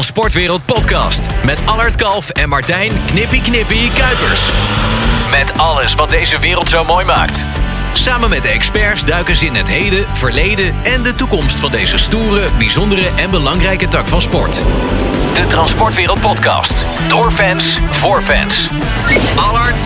Transportwereld Podcast. Met Allard Kalf en Martijn Knippie Knippie Kuipers. Met alles wat deze wereld zo mooi maakt. Samen met de experts duiken ze in het heden, verleden en de toekomst van deze stoere, bijzondere en belangrijke tak van sport. De Transportwereld Podcast. Door fans, voor fans. Allard.